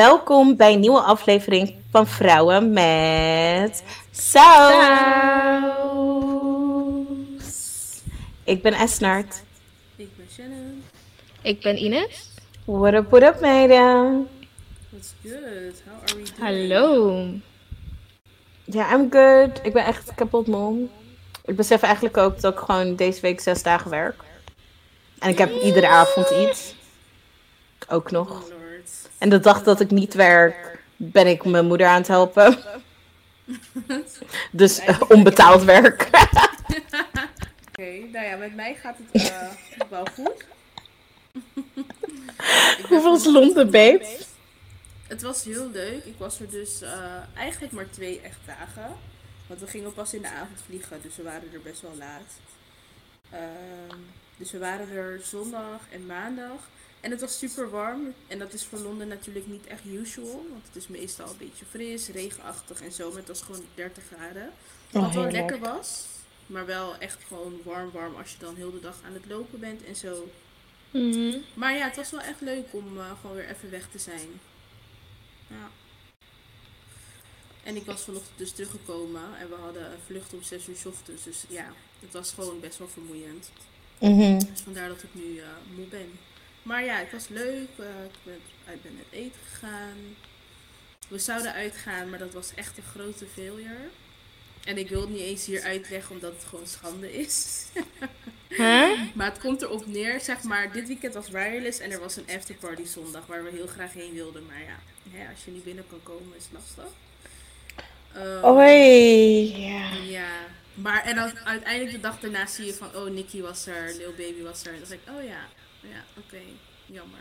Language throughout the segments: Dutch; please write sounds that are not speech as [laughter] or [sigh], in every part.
Welkom bij een nieuwe aflevering van Vrouwen met Saus. Ik ben Esnaert. Ik ben Shannon. Ik ben Ines. What up, what up, meiden? What's good? How are we doing? Hallo. Ja, I'm good. Ik ben echt kapot mom. Ik besef eigenlijk ook dat ik gewoon deze week zes dagen werk. En ik heb iedere avond iets. Ook nog. En de dag dat ik niet werk, ben ik mijn moeder aan het helpen. [laughs] Dus eh, onbetaald werk. [laughs] [laughs] Oké, nou ja, met mij gaat het eh, wel goed. Is vanochtend Londen, babe? Het was heel leuk. Ik was er dus eh, eigenlijk maar twee echt dagen. Want we gingen pas in de avond vliegen, dus we waren er best wel laat. Ehm, dus we waren er zondag en maandag. En het was super warm. En dat is voor Londen natuurlijk niet echt usual. Want het is meestal een beetje fris, regenachtig en zo. Maar het was gewoon 30 graden. Oh, Wat wel lekker was. Maar wel echt gewoon warm, warm als je dan heel de dag aan het lopen bent en zo. Mhm. Maar ja, het was wel echt leuk om eh, gewoon weer even weg te zijn. Ja. En ik was vanochtend dus teruggekomen en we hadden een vlucht om 6 uur 's ochtends. Dus ja, het was gewoon best wel vermoeiend. Mhm. Dus vandaar dat ik nu eh, moe ben. Maar ja, het was leuk. eh, ik ben, ik ben eten gegaan. We zouden uitgaan, maar dat was echt een grote failure. En ik wil het niet eens hier uitleggen omdat het gewoon schande is. [laughs] Huh? Maar het komt erop neer, zeg maar, dit weekend was wireless en er was een afterparty zondag waar we heel graag heen wilden. Maar ja, hè, als je niet binnen kan komen is het lastig. Ehm, Oei. Ja. Ja, maar en dan uiteindelijk de dag daarna zie je van, oh, Nicky was er, Lil Baby was er. En dan zeg ik, oh ja, ja, oké, jammer.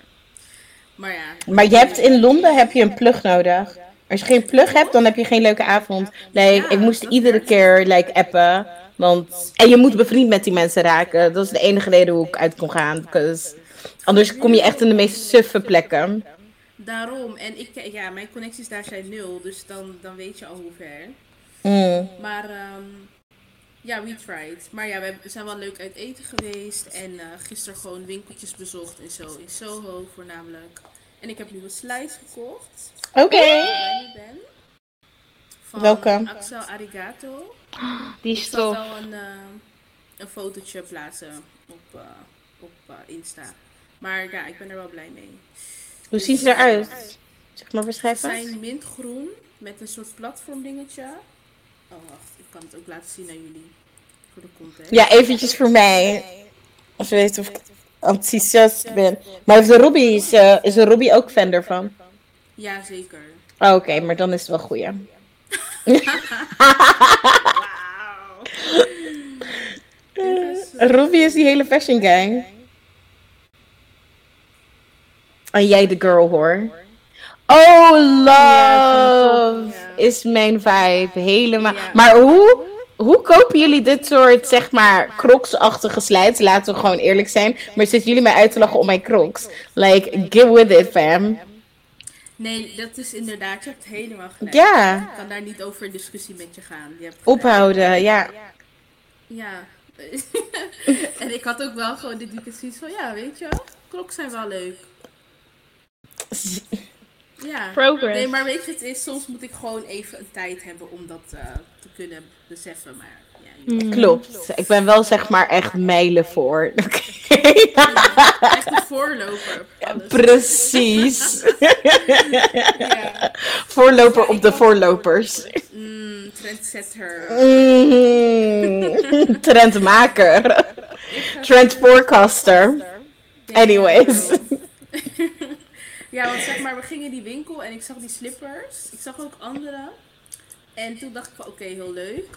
Maar ja. Maar je hebt in Londen heb je een plug nodig. Als je geen plug hebt, dan heb je geen leuke avond. Like, Ja, ik moest iedere keer like, appen. Want... En je moet bevriend met die mensen raken. Dat is de enige reden hoe ik uit kon gaan. because Anders kom je echt in de meest suffe plekken. Daarom, en ik, ja, mijn connecties daar zijn nul, dus dan, dan weet je al hoe ver. Mm. Maar ehm, ja, we tried. Maar ja, we zijn wel leuk uit eten geweest. En eh gisteren gewoon winkeltjes bezocht en zo. In Soho voornamelijk. En ik heb nu een slice gekocht. Oké. Ik mee ben. Van Welke? Axel Arigato. Die Ik is zal tof. wel een, een fotootje plaatsen op, eh, op Insta. Maar ja, ik ben er wel blij mee. Hoe ziet ze eruit? Zeg maar Ze beschrijven. zijn mintgroen met een soort platform dingetje. Oh, wacht. Ik kan het ook laten zien aan jullie. Voor de context. Ja, eventjes voor mij. Als je weet of ik enthousiast ben. Maar de Robbie is, eh, is er Robbie ook fan ervan? Ja, zeker. Oh, Oké, maar dan is het wel goed. ja. [laughs] Robbie is die hele fashion gang. En jij de girl hoor. Oh, love. Is mijn vibe. Helemaal. Ja. Maar hoe, hoe kopen jullie dit soort, zeg maar, crocs-achtige slijts? Laten we gewoon eerlijk zijn. Maar zitten jullie mij uit te lachen om mijn crocs? Like, get with it, fam. Nee, dat is inderdaad, je hebt helemaal gelijk. Ja, Ik kan daar niet over discussie met je gaan. Je hebt ophouden, ja. Ja. [laughs] en ik had ook wel gewoon dit weekend zoiets van, ja, weet je, klokken zijn wel leuk. [laughs] Ja. Progress. Nee, maar weet je, het is, soms moet ik gewoon even een tijd hebben om dat eh, te kunnen beseffen. Maar ja, Hmm. Klopt. Ik ben wel, zeg maar, echt mijlen voor. [laughs] Oké. echt een voorloper. Alles. Precies. [laughs] Ja. Voorloper op de voorlopers. Mm, trendsetter. Mm. [laughs] Trendmaker. Trend forecaster. Ja, Anyways. Ja, want zeg maar, we gingen die winkel en ik zag die slippers. Ik zag ook andere. En toen dacht ik van, oké, heel leuk.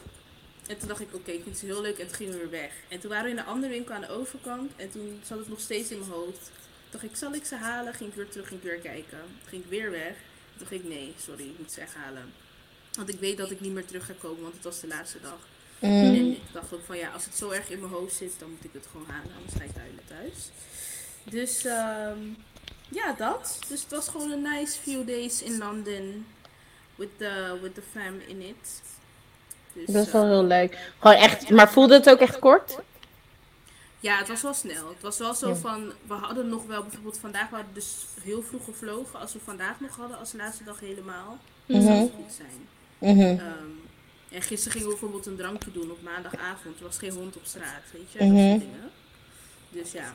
En toen dacht ik, oké, ik vind ze heel leuk. En toen gingen we weer weg. En toen waren we in een andere winkel aan de overkant. En toen zat het nog steeds in mijn hoofd. Toen dacht ik, zal ik ze halen? Ging ik weer terug, ging ik weer kijken. Toen ging ik weer weg. Toen dacht ik, nee, sorry, ik moet ze echt halen. Want ik weet dat ik niet meer terug ga komen, want het was de laatste dag. Mm. En ik dacht ook van ja, als het zo erg in mijn hoofd zit, dan moet ik het gewoon halen. Anders ga ik huilen thuis. Dus ehm, ja, dat. Dus het was gewoon een nice few days in London. With the, with the fam in it. Dus, Dat is wel eh, heel leuk. Gewoon echt, maar voelde het ook echt kort? Ja, het was wel snel. Het was wel zo van, we hadden nog wel, bijvoorbeeld vandaag we dus heel vroeg gevlogen. Als we vandaag nog hadden als laatste dag helemaal, dan zou het goed zijn. Mhm. Ehm, en gisteren gingen we bijvoorbeeld een drankje doen op maandagavond. Er was geen hond op straat, weet je, dat Mhm. soort dingen. Dus ja,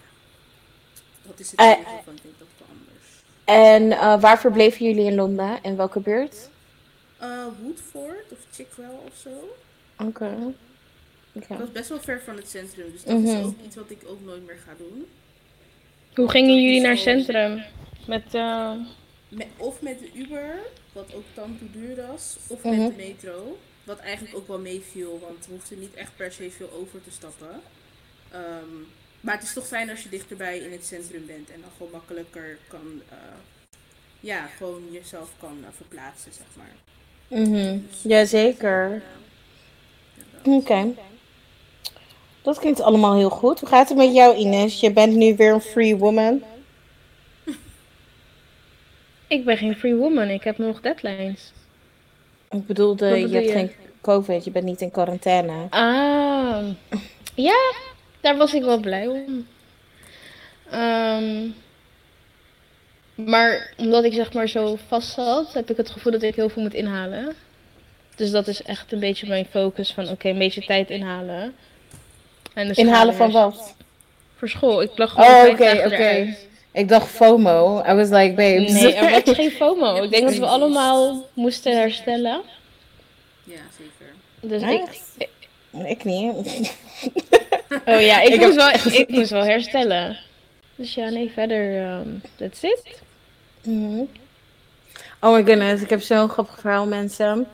dat is het Eh, enige van, denk dat het anders. En eh, waar verbleven jullie in Londen? In welke buurt? Eh, Woodford of Chickwell of zo. Oké. Dat was best wel ver van het centrum, dus dat is Mhm. ook iets wat ik ook nooit meer ga doen. Hoe gingen jullie naar het centrum? Met, eh, Met, of met de Uber, wat ook dan te duur was, of Mhm. met de metro. Wat eigenlijk ook wel meeviel, want we hoefden niet echt per se veel over te stappen. Ehm, maar het is toch fijn als je dichterbij in het centrum bent en dan gewoon makkelijker kan, eh, ja, gewoon jezelf kan eh, verplaatsen, zeg maar. Mhm. Jazeker. Oké. Dat klinkt allemaal heel goed. Hoe gaat het met jou, Ines? Je bent nu weer een free woman. [laughs] ik ben geen free woman, ik heb nog deadlines. Ik bedoelde, Wat je bedoel hebt je? geen COVID, je bent niet in quarantaine. Ah, ja, daar was ik wel blij om. Ehm, maar omdat ik zeg maar zo vast zat, heb ik het gevoel dat ik heel veel moet inhalen. Dus dat is echt een beetje mijn focus van oké, een beetje tijd inhalen. En dus Inhalen van wat? Voor school. Ik lag gewoon Oh, oké, oké. Ik dacht FOMO. I was like, babes. Nee, er [laughs] was geen FOMO. Ik denk dat we allemaal moesten herstellen. Ja, zeker. Dus Nice. ik, Ik niet. [laughs] [laughs] oh ja, ik, Ik moest heb- wel, ik moest wel herstellen. Dus ja, nee, verder, ehm that's it. Mhm. Oh my goodness, ik heb zo'n grappig verhaal, mensen.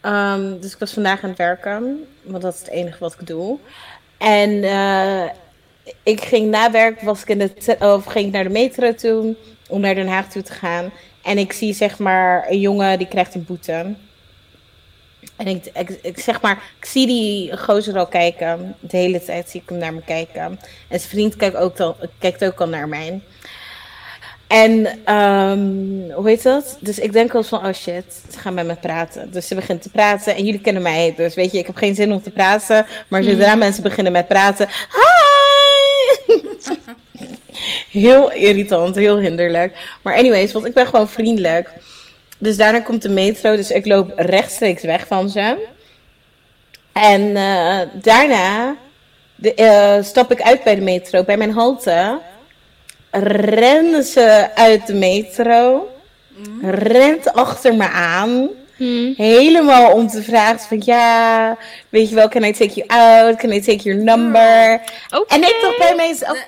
Ehm, dus ik was vandaag aan het werken, want dat is het enige wat ik doe. En eh, ik ging na werk, was ik in de of ging ik naar de metro toe om naar Den Haag toe te gaan. En ik zie zeg maar een jongen die krijgt een boete. En ik, ik, ik zeg maar, ik zie die gozer al kijken. De hele tijd zie ik hem naar me kijken. En zijn vriend kijkt ook, al, kijkt ook al naar mij. En ehm, hoe heet dat? Dus ik denk al van, oh shit, ze gaan met me praten. Dus ze begint te praten en jullie kennen mij. Dus weet je, ik heb geen zin om te praten. Maar zodra mensen beginnen met praten, hi! [laughs] heel irritant, heel hinderlijk. Maar anyways, want ik ben gewoon vriendelijk. Dus daarna komt de metro, dus ik loop rechtstreeks weg van ze. En eh, daarna de, eh, stap ik uit bij de metro, bij mijn halte. Rennen ze uit de metro. Rent achter me aan. Hm. Helemaal om te vragen van ja, weet je wel, can I take you out? Can I take your number? Oké. En ik dacht bij mijzelf,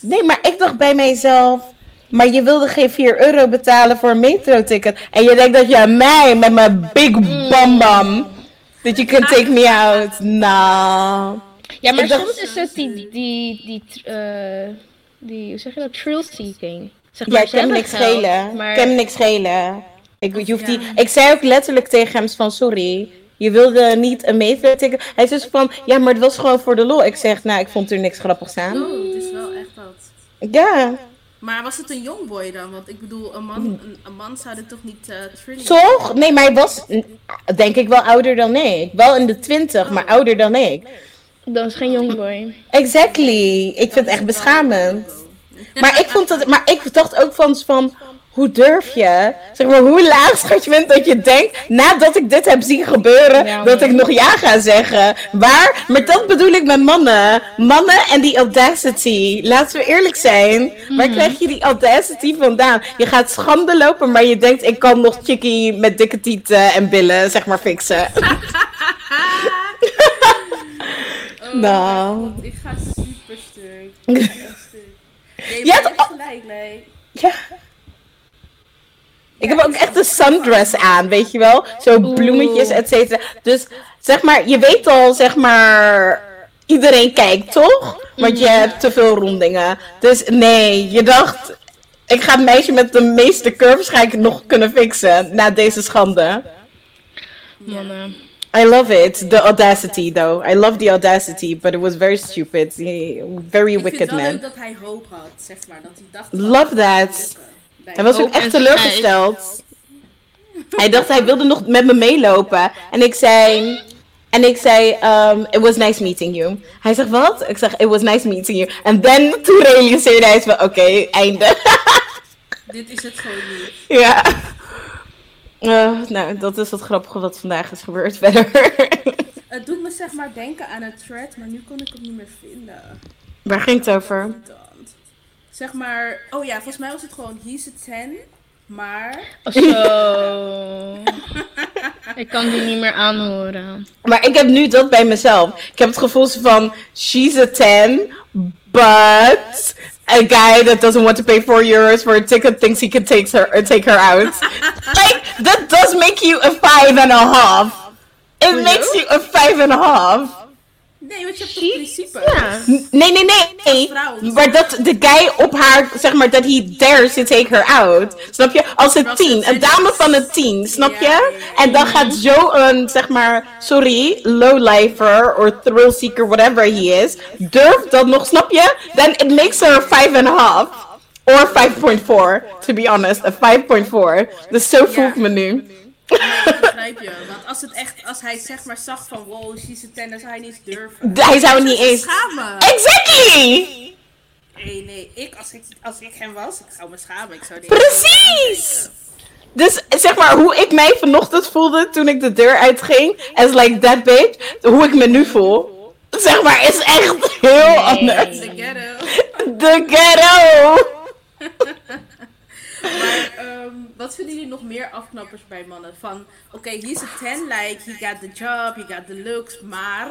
nee, maar ik dacht bij mijzelf, maar je wilde geen 4 euro betalen voor een metro-ticket. En je denkt dat je aan mij met mijn big bam bam, that you can take me out. Nou, Ja, maar dacht- soms is het die, die, die, eh, die, hoe zeg je dat, thrill seeking. Zeg ja, ik kan niks geld, schelen. Maar Ik kan niks schelen. Ik, je hoeft Ja. die, ik zei ook letterlijk tegen hem van, sorry, je wilde niet een metro-ticket. Hij zei van, ja, maar het was gewoon voor de lol. Ik zeg, nou, ik vond er niks grappigs aan. Oh, het is wel echt dat. Ja, Maar was het een jongboy dan? Want ik bedoel, een man, een, een man zou dit toch niet eh thrilling toch? Nee, maar hij was, denk ik, wel ouder dan ik. Wel in de twintig, maar ouder dan ik. dat is geen jongboy. Exactly. Ik vind het echt beschamend. Maar ik vond dat, maar ik dacht ook van, van hoe durf je? Zeg maar, hoe laag schat je bent dat je denkt, nadat ik dit heb zien gebeuren, Ja, dat ik nog ja ga zeggen. Waar? Maar dat bedoel ik met mannen. Mannen en die audacity. Laten we eerlijk zijn. Waar krijg je die audacity vandaan? Je gaat schande lopen, maar je denkt, ik kan nog chickie met dikke tieten en billen, zeg maar, fixen. [laughs] [laughs] Oh, Nou. Ik ga super stuk. Nee, je hebt gelijk, nee. Ja. Ik heb ook echt een sundress aan, weet je wel? Zo bloemetjes, et cetera. Dus zeg maar, je weet al, zeg maar, iedereen kijkt, toch? Want je hebt te veel rondingen. Dus nee, je dacht, ik ga het meisje met de meeste curves ga ik nog kunnen fixen na deze schande. Mannen. I love it, the audacity though. I love the audacity, but it was very stupid. Very Ik vind wicked het wel man. leuk dat hij hoop had, zeg maar. Dat hij dacht... Love that. Hij was ook echt teleurgesteld. Hij dacht hij wilde nog met me meelopen. En ik zei. En ik zei, um, it was nice meeting you. Hij zegt, wat? Ik zeg, it was nice meeting you. En then, toen realiseerde hij van, oké, einde. [laughs] Dit is het gewoon niet. ja. Uh, nou, dat is het grappige wat vandaag is gebeurd verder. [laughs] Het doet me zeg maar denken aan een thread, maar nu kon ik het niet meer vinden. Waar ging het over? Zeg maar, oh ja, volgens mij was het gewoon, he's a 10, maar... Zo. [laughs] ik kan die niet meer aanhoren. Maar ik heb nu dat bij mezelf. Ik heb het gevoel van, she's a 10, but a guy that doesn't want to pay 4 euros for a ticket thinks he can take her, take her out. [laughs] like, that does make you a five and a half. It makes you a five and a half. Nee, want je hebt toch principe? Ja. Nee, nee, nee, nee. vrouw. Maar dat de guy op haar, zeg maar, dat he dares to take her out. Snap je? Als een tien, een dame van een tien, snap Ja, je? ja, ja. En dan gaat zo een, zeg maar, sorry, lowlifer or thrill seeker, whatever he is, durft dat nog, snap je? Then it makes her five and a half. Or 5.4, to be honest, a 5.4. Dus zo voel ik me nu. Nee, ik begrijp je. Want als, het echt, als hij zeg maar zag van, wow, she's a 10, dan zou hij niet durven. [laughs] Hij zou het niet eens... Schamen. Exactly! Nee, nee, ik als, ik, als ik hem was, ik zou me schamen. Ik zou Precies! Dus zeg maar, hoe ik mij vanochtend voelde toen ik de deur uitging, as like that bitch, hoe ik me nu voel, zeg maar, is echt heel anders. De ghetto. De ghetto! [laughs] Maar ehm, wat vinden jullie nog meer afknappers bij mannen? Van, oké, he's a 10, like, he got the job, he got the looks, maar...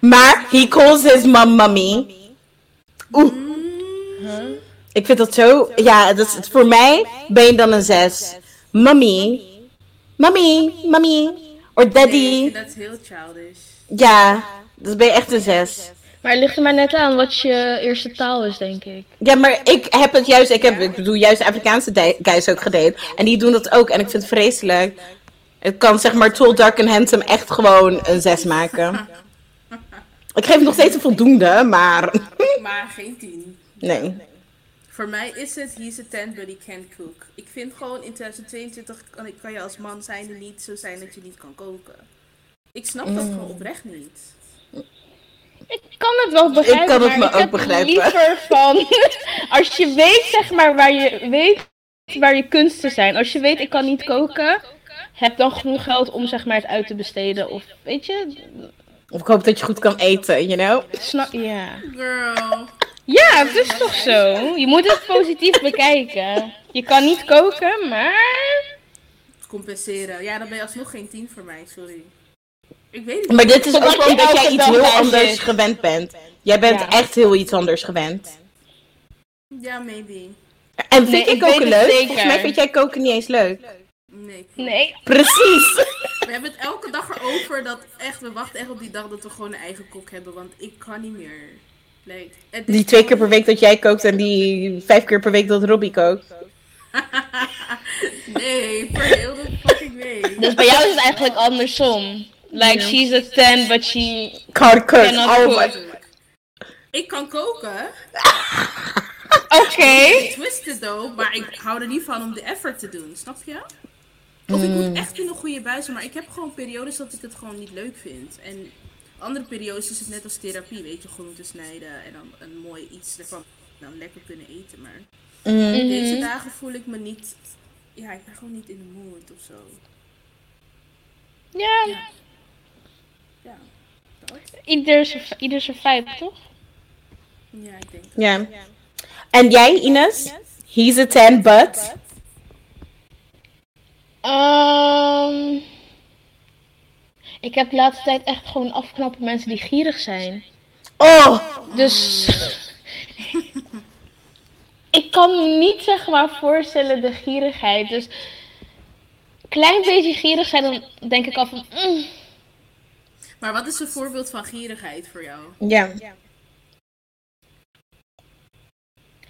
Maar he calls his mom mommy. Oeh. Ik vind dat zo, ja, dat is, voor mij ben je dan een zes. Mommy. Mommy, mommy. Or daddy. dat heel childish. Ja, dus ben je echt een zes. Maar het ligt er maar net aan wat je eerste taal is, denk ik. Ja, maar ik heb het juist, ik, heb, ik bedoel juist Afrikaanse guys ook gedate. En die doen dat ook en ik vind het vreselijk. Het kan zeg maar Tall, Dark en Handsome echt gewoon een 6 maken. Ik geef het nog steeds een voldoende, maar Maar geen 10. nee. Voor mij is het, he's a 10, but he can't cook. Ik vind gewoon in 2022 kan, kan je als man zijnde niet zo zijn dat je niet kan koken. Ik snap dat gewoon oprecht niet. Ik kan het wel begrijpen, kan het maar me ik ook heb begrijpen. liever van... [laughs] als je weet, zeg maar, waar je weet waar je kunsten zijn. Als je weet, ik kan niet koken, heb dan genoeg geld om, zeg maar, het uit te besteden. Of, weet je, Of ik hoop dat je goed kan eten, you know? snap... Ja. Girl. Ja, het is toch zo? Je moet het positief bekijken. Je kan niet koken, maar... Compenseren. Ja, dan ben je alsnog geen 10 voor mij, sorry. Ik weet het Maar niet. dit is ook omdat jij iets heel anders zit. gewend bent. Jij bent Ja. echt heel iets anders gewend. Ja, maybe. En vind Nee, ik koken leuk? zeker. Volgens mij vind jij koken niet eens leuk. Nee. Nee. Precies. We hebben het elke dag erover dat echt, we wachten echt op die dag dat we gewoon een eigen kok hebben, want ik kan niet meer. Like, Die twee keer per week dat jij kookt en die vijf keer per week dat Robbie kookt. [laughs] Nee, voor heel de fucking week. Dus bij jou is het eigenlijk andersom. Like, she's a 10, but she... Can't cook. Cannot Oh cook. my. Ik kan koken. [laughs] Oké. Twisted though, maar ik hou er niet van om de effort te doen, snap je? Of ik moet echt in een goede bui zijn, maar ik heb gewoon periodes dat ik het gewoon niet leuk vind. En andere periodes is het net als therapie, weet je, groenten snijden en dan een mooi iets ervan dan lekker kunnen eten. Maar Mm. deze dagen voel ik me niet, ja, ik ben gewoon niet in de mood of zo. Ja, Ja. Ja, dat. ieder zijn, ieder zijn vibe, toch? Ja, ik denk. Ja. En jij, Ines? He's a 10, but... Ehm ik heb de laatste tijd echt gewoon afknappen mensen die gierig zijn. Oh! Dus [laughs] ik kan me niet zeg maar voorstellen de gierigheid. Dus klein beetje gierig zijn, dan denk ik al van. mm, Maar wat is een voorbeeld van gierigheid voor jou? Ja.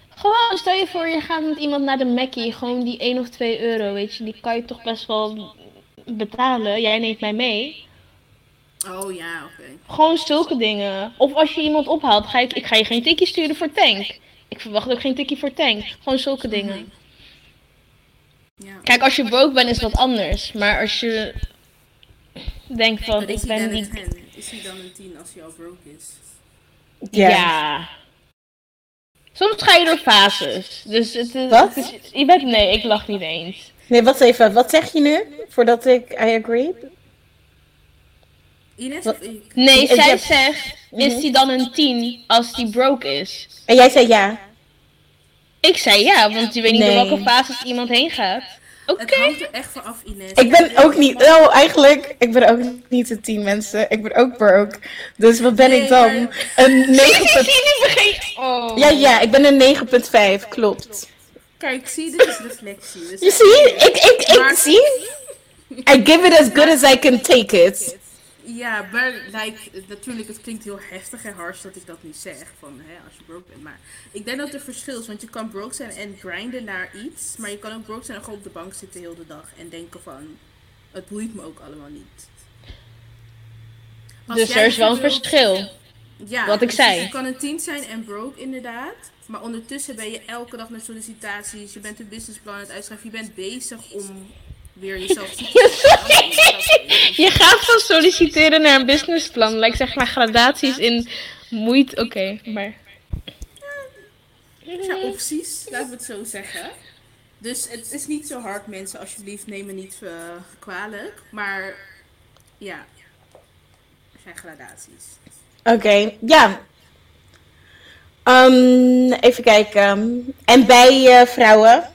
Gewoon, stel je voor, je gaat met iemand naar de Mackie, gewoon die 1 of 2 euro, weet je, die kan je toch best wel betalen. Jij neemt mij mee. Oh ja, oké. Gewoon zulke dingen. Of als je iemand ophaalt, ga ik, ik ga je geen tikkie sturen voor tank. Ik verwacht ook geen tikkie voor tank. Gewoon zulke dingen. Ja. Kijk, als je broke bent is dat anders. Maar als je... denk van, ik is hij ben dan niet... een 10. Is hij dan een 10 als hij al broke is? Ja. Soms ga je door fases. Dus het is... Wat? het is- je bent... Nee, ik lach niet eens. Nee, wacht even. Wat zeg je nu? Voordat ik I agree? Ines Wat? of ik? Nee, zij zegt, is hij dan een 10 als die broke is? En jij zei ja. Ik zei ja, want je weet niet door welke fases iemand heen gaat. Oké. Het hangt er echt van af, Ines. Ik ben ook niet... Oh, eigenlijk... Ik ben ook niet de tien mensen. Ik ben ook broke. Dus wat ben Nee, ik dan? maar- Een 9. Zie je begin... Oh. Ja, ja. Ik ben een 9.5. Klopt. Kijk, zie, dit is reflectie. Dus Je ziet? Ik, ik, ik Maar- zie. I give it as good as I can take it. Ja, maar like, natuurlijk, het klinkt heel heftig en hard dat ik dat nu zeg. Van, hè, als je broke bent. Maar ik denk dat er verschil is. Want je kan broke zijn en grinden naar iets. Maar je kan ook broke zijn en gewoon op de bank zitten heel de dag. En denken van, het boeit me ook allemaal niet. Als Dus er is wel een verschil. Ja, Wat ik dus zei. Je kan een tien zijn en broke inderdaad. Maar ondertussen ben je elke dag met sollicitaties. Je bent een businessplan aan het uitschrijven. Je bent bezig om weer jezelf [laughs] sorry. Je gaat van solliciteren naar een businessplan. Lijkt zeg maar gradaties in moeite. Oké, maar. Er zijn opties, laten we het zo zeggen. Dus het is niet zo hard, mensen. Alsjeblieft, neem me niet eh, kwalijk. Maar ja, er zijn gradaties. Oké, ja. Ehm, even kijken. En bij eh, vrouwen?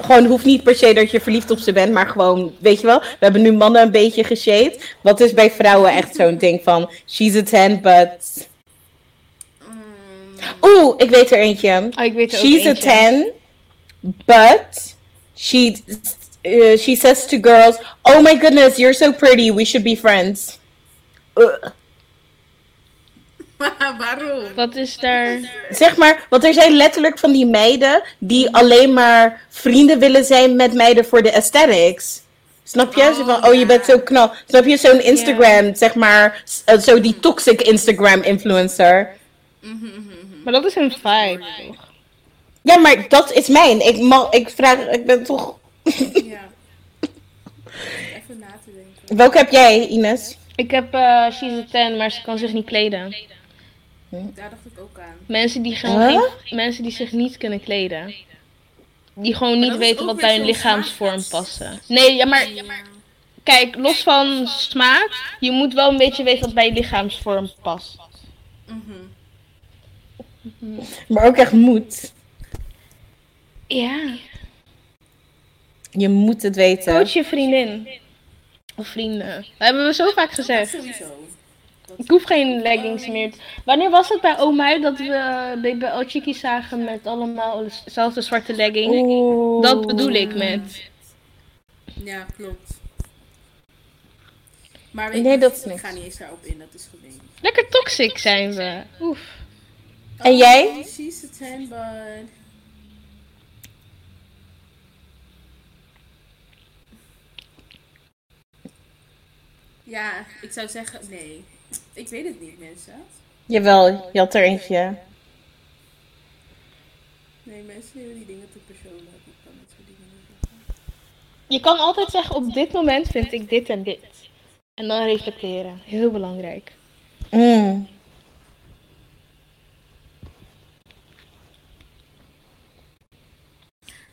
Gewoon hoeft niet per se dat je verliefd op ze bent, maar gewoon, weet je wel, we hebben nu mannen een beetje geshade. Wat is bij vrouwen echt zo'n ding van, she's a 10, but... Mm, Oeh, ik weet er eentje. Oh, ik weet er She's a eentje. 10, but she, uh, she says to girls, oh my goodness, you're so pretty, we should be friends. Ugh. [laughs] Waarom? Wat is daar. Zeg maar, want er zijn letterlijk van die meiden die alleen maar vrienden willen zijn met meiden voor de aesthetics. Snap je? Oh, Zo van, oh je bent zo knal. Snap je? Zo'n Instagram, zeg maar, eh, zo die toxic Instagram influencer. Maar dat is een vibe, toch? Ja, maar dat is mijn. Ik, ma- ik vraag, ik ben toch... Ja. Even na te denken. Welke heb jij, Ines? Ik heb eh She's a 10, maar ze kan zich niet kleden. Daar dacht ik ook aan. Mensen die, gewoon Huh? geen- mensen die zich niet kunnen kleden. Die gewoon niet weten wat bij zo'n lichaamsvorm passen. Nee, ja, maar Ja. kijk, los van smaak, je moet wel een beetje weten wat bij je lichaamsvorm past. Mhm. Maar ook echt moet. Ja. Je moet het weten. Coach je vriendin. Of vrienden. Dat hebben we zo vaak gezegd. Sowieso. Ik hoef geen leggings meer. te- Wanneer was het bij Omai dat we BBL Chickies zagen met allemaal dezelfde zwarte leggings? Dat bedoel ik met. Ja, klopt. Maar weet Nee, dat is ik ga niet eens daarop in, dat is gemeen. Lekker toxic zijn we. Oef. En jij? Oh, she's a 10, but... Ja, ik zou zeggen, nee. Ik weet het niet, mensen. Jawel, je had er eentje. Nee, mensen nemen die dingen te persoonlijk. Ik kan dat soort dingen niet zeggen. Je kan altijd zeggen, op dit moment vind ik dit en dit. En dan reflecteren. Heel belangrijk. Mm.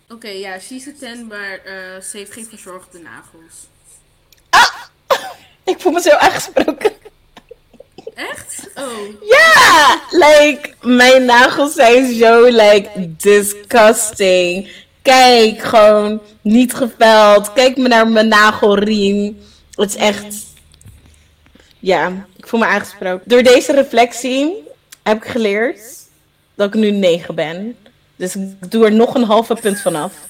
Oké, ja, she's a 10, maar eh, ze heeft geen verzorgde nagels. [coughs] Ik voel me zo aangesproken. Ja, like, mijn nagels zijn zo, like, disgusting. Kijk, gewoon niet geveld. Kijk me naar mijn nagelriem. Het is echt, ja, ik voel me aangesproken. Door deze reflectie heb ik geleerd dat ik nu 9 ben. Dus ik doe er nog een halve punt vanaf. [laughs]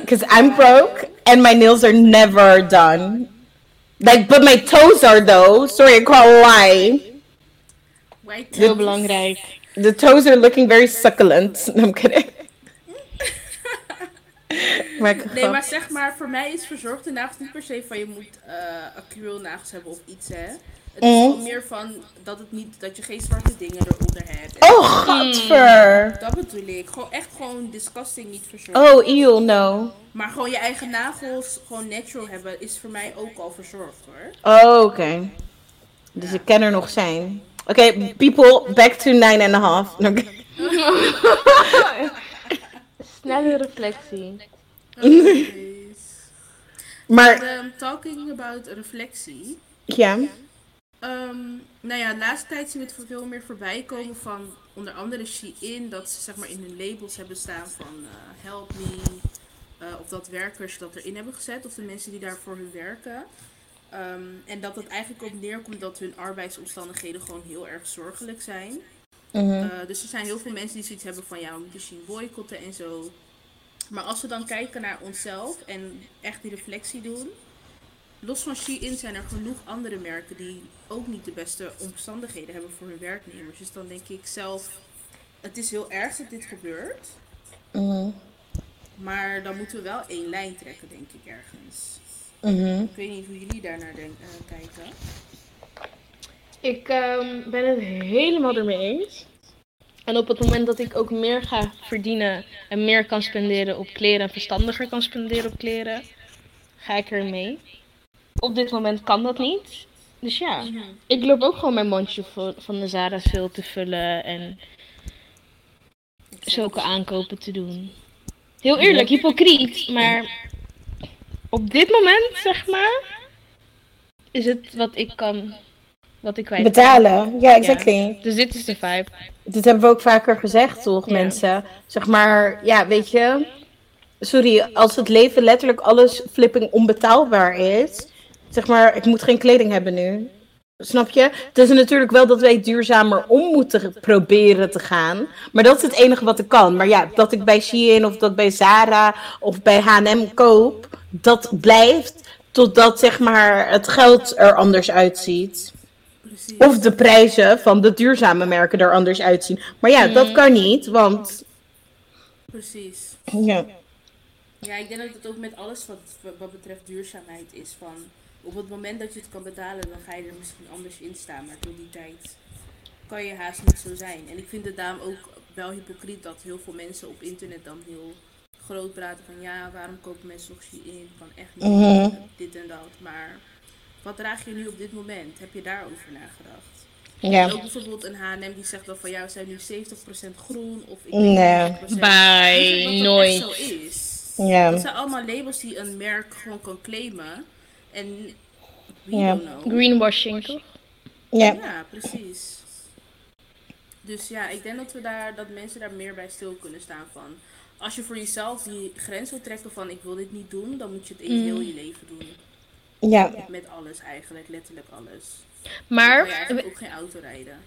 Because I'm broke and my nails are never done. Like, but my toes are though. Sorry, I can't lie. White Heel toes. belangrijk. The toes are looking very succulent. [laughs] No, I'm kidding. [laughs] Maak Nee, maar zeg maar, voor mij is verzorgde nagels niet per se van je moet eh acrylnagels hebben of iets, hè. Het is gewoon meer van dat, het niet, dat je geen zwarte dingen eronder hebt. Oh, gadver. Dat bedoel ik. Gewoon echt gewoon disgusting niet verzorgd. Oh, ew, no. Maar gewoon je eigen nagels gewoon natural hebben is voor mij ook al verzorgd hoor. Oh, oké. Dus ik kan er nog zijn. Oké, people, back to nine and a half. Oké. [laughs] Snelle reflectie. Maar, Ehm, talking about reflectie. ja. Ehm, nou ja, de laatste tijd zien we het veel meer voorbij komen van onder andere Shein. Dat ze zeg maar in hun labels hebben staan van eh, help me. eh, of dat werkers dat erin hebben gezet. Of de mensen die daar voor hun werken. Ehm, en dat het eigenlijk op neerkomt dat hun arbeidsomstandigheden gewoon heel erg zorgelijk zijn. Mhm. Eh, dus er zijn heel veel mensen die zoiets hebben van ja, we moeten Shein boycotten en zo. Maar als we dan kijken naar onszelf en echt die reflectie doen. Los van Shein zijn er genoeg andere merken die ook niet de beste omstandigheden hebben voor hun werknemers. Dus dan denk ik zelf, het is heel erg dat dit gebeurt. Mhm. Maar dan moeten we wel één lijn trekken, denk ik ergens. Mhm. Ik weet niet hoe jullie daarnaar denk- eh, kijken. Ik ehm, ben het helemaal ermee eens. En op het moment dat ik ook meer ga verdienen en meer kan spenderen op kleren en verstandiger kan spenderen op kleren, ga ik er mee. Op dit moment kan dat niet. Dus ja, ik loop ook gewoon mijn mandje vo- van de Zara veel te vullen en zulke aankopen te doen. Heel eerlijk, hypocriet, maar op dit moment, zeg maar, is het wat ik kan, wat ik kwijt kan. Betalen. Ja, exactly. Dus dit is de vibe. Dit hebben we ook vaker gezegd, toch, Ja. mensen? Zeg maar, ja, weet je. Sorry, als het leven letterlijk alles flipping onbetaalbaar is. Zeg maar, ik moet geen kleding hebben nu. Snap je? Het is natuurlijk wel dat wij duurzamer om moeten proberen te gaan. Maar dat is het enige wat ik kan. Maar ja, dat ik bij Shein of dat bij Zara of bij H&M koop, dat blijft totdat zeg maar het geld er anders uitziet. Precies. Of de prijzen van de duurzame merken er anders uitzien. Maar ja, dat kan niet, want... Precies. Ja. Ja, ik denk dat het ook met alles wat, wat betreft duurzaamheid is. Van op het moment dat je het kan betalen, dan ga je er misschien anders in staan. Maar tot die tijd kan je haast niet zo zijn. En ik vind het daarom ook wel hypocriet dat heel veel mensen op internet dan heel groot praten van ja, waarom kopen mensen nog in? Kan echt niet. Mhm. Dit en dat. Maar wat draag je nu op dit moment? Heb je daarover nagedacht? Ja. En ook bijvoorbeeld een H&M die zegt dan van ja, we zijn nu 70% groen of ik weet Nee. niet 90%. Bij nooit. echt zo is? Ja. Dat zijn allemaal labels die een merk gewoon kan claimen. En we Ja. don't know. Greenwashing, toch? Ja. Ja, precies. Dus ja, ik denk dat we daar dat mensen daar meer bij stil kunnen staan van. Als je voor jezelf die grens wil trekken van ik wil dit niet doen, dan moet je het in heel je leven doen. Ja. Met alles eigenlijk, letterlijk alles. Maar, ook geen auto rijden.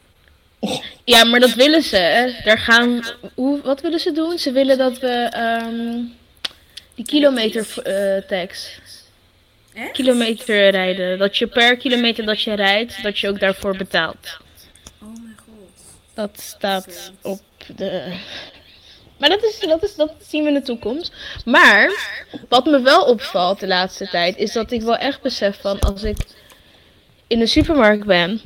ja, maar dat willen ze. hè. Daar gaan, hoe, wat willen ze doen? Ze willen dat we ehm, die kilometer eh tax, Echt? kilometer rijden. Dat je per kilometer dat je rijdt, dat je ook daarvoor betaalt. Oh mijn god. Dat staat op de. Maar dat, is, dat, is, dat zien we in de toekomst. Maar wat me wel opvalt de laatste tijd, is dat ik wel echt besef van als ik in de supermarkt ben.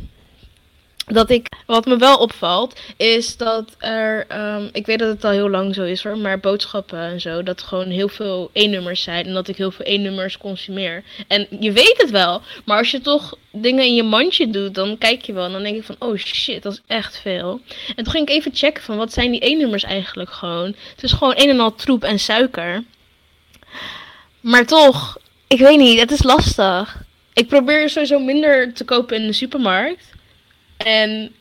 Dat ik, wat me wel opvalt, is dat er, ehm, ik weet dat het al heel lang zo is hoor, maar boodschappen en zo, dat gewoon heel veel E-nummers zijn en dat ik heel veel E-nummers consumeer. En je weet het wel, maar als je toch dingen in je mandje doet, dan kijk je wel en dan denk ik van, oh shit, dat is echt veel. En toen ging ik even checken van, wat zijn die E-nummers eigenlijk gewoon? Het is gewoon een en al troep en suiker. Maar toch, ik weet niet, het is lastig. Ik probeer sowieso minder te kopen in de supermarkt. En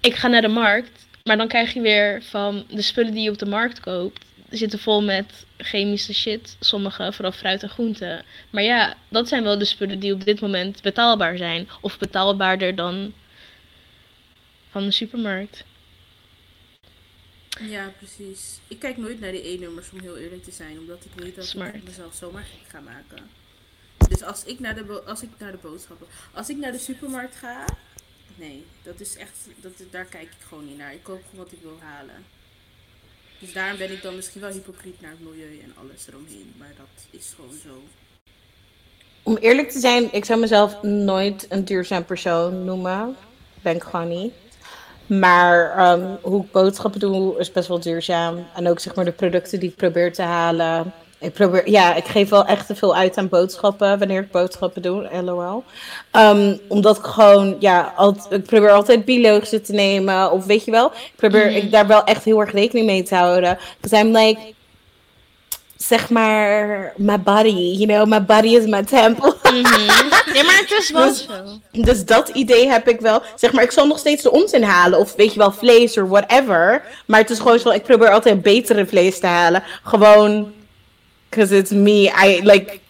ik ga naar de markt, maar dan krijg je weer van de spullen die je op de markt koopt, zitten vol met chemische shit. Sommige, vooral fruit en groenten. Maar ja, dat zijn wel de spullen die op dit moment betaalbaar zijn. Of betaalbaarder dan van de supermarkt. Ja, precies. Ik kijk nooit naar die E-nummers om heel eerlijk te zijn, omdat ik weet dat Smart. ik mezelf zomaar gek ga maken. Dus als ik naar de, als ik naar de boodschappen, als ik naar de supermarkt ga, nee, dat is echt, dat, daar kijk ik gewoon niet naar. Ik koop gewoon wat ik wil halen. Dus daarom ben ik dan misschien wel hypocriet naar het milieu en alles eromheen. Maar dat is gewoon zo. Om eerlijk te zijn, ik zou mezelf nooit een duurzaam persoon noemen. Ben ik gewoon niet. Maar ehm, hoe ik boodschappen doe is best wel duurzaam. En ook zeg maar de producten die ik probeer te halen. Ik probeer, ja, ik geef wel echt te veel uit aan boodschappen wanneer ik boodschappen doe, lol. Ehm, omdat ik gewoon, ja, alt, ik probeer altijd biologische te nemen. Of weet je wel, ik probeer ik daar wel echt heel erg rekening mee te houden. Because I'm like, zeg maar, my body, you know, my body is my temple. Ja, maar het is wel Dus- zo. Dus dat idee heb ik wel. Zeg maar, ik zal nog steeds de onzin halen. Of weet je wel, vlees of whatever. Maar het is gewoon zo, ik probeer altijd betere vlees te halen. Gewoon, because it's me. I like,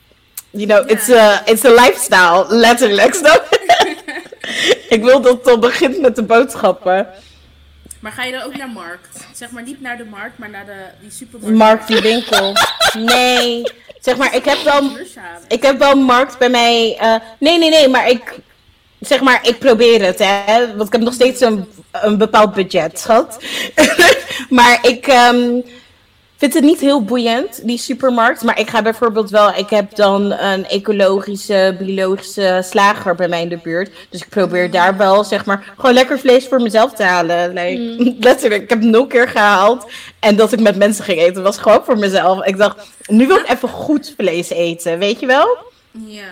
you know, it's a, it's a lifestyle. Letterlijk, [laughs] snap? [laughs] Ik wil dat het al begint met de boodschappen. Maar ga je dan ook naar markt? Zeg maar niet naar de markt, maar naar de, die supermarkt. Markt, die winkel. Nee. Zeg maar, ik heb wel... Ik heb wel markt bij mij. eh, nee, nee, nee, maar ik. Zeg maar, ik probeer het, hè. Want ik heb nog steeds een, een bepaald budget, schat. [laughs] maar ik ehm, vind het niet heel boeiend, die supermarkt. Maar ik ga bijvoorbeeld wel. Ik heb dan een ecologische, biologische slager bij mij in de buurt. Dus ik probeer daar wel, zeg maar, gewoon lekker vlees voor mezelf te halen. Like, [laughs] Letterlijk, ik heb nul keer gehaald. En dat ik met mensen ging eten, was gewoon voor mezelf. Ik dacht, nu wil ik even goed vlees eten, weet je wel? Ja.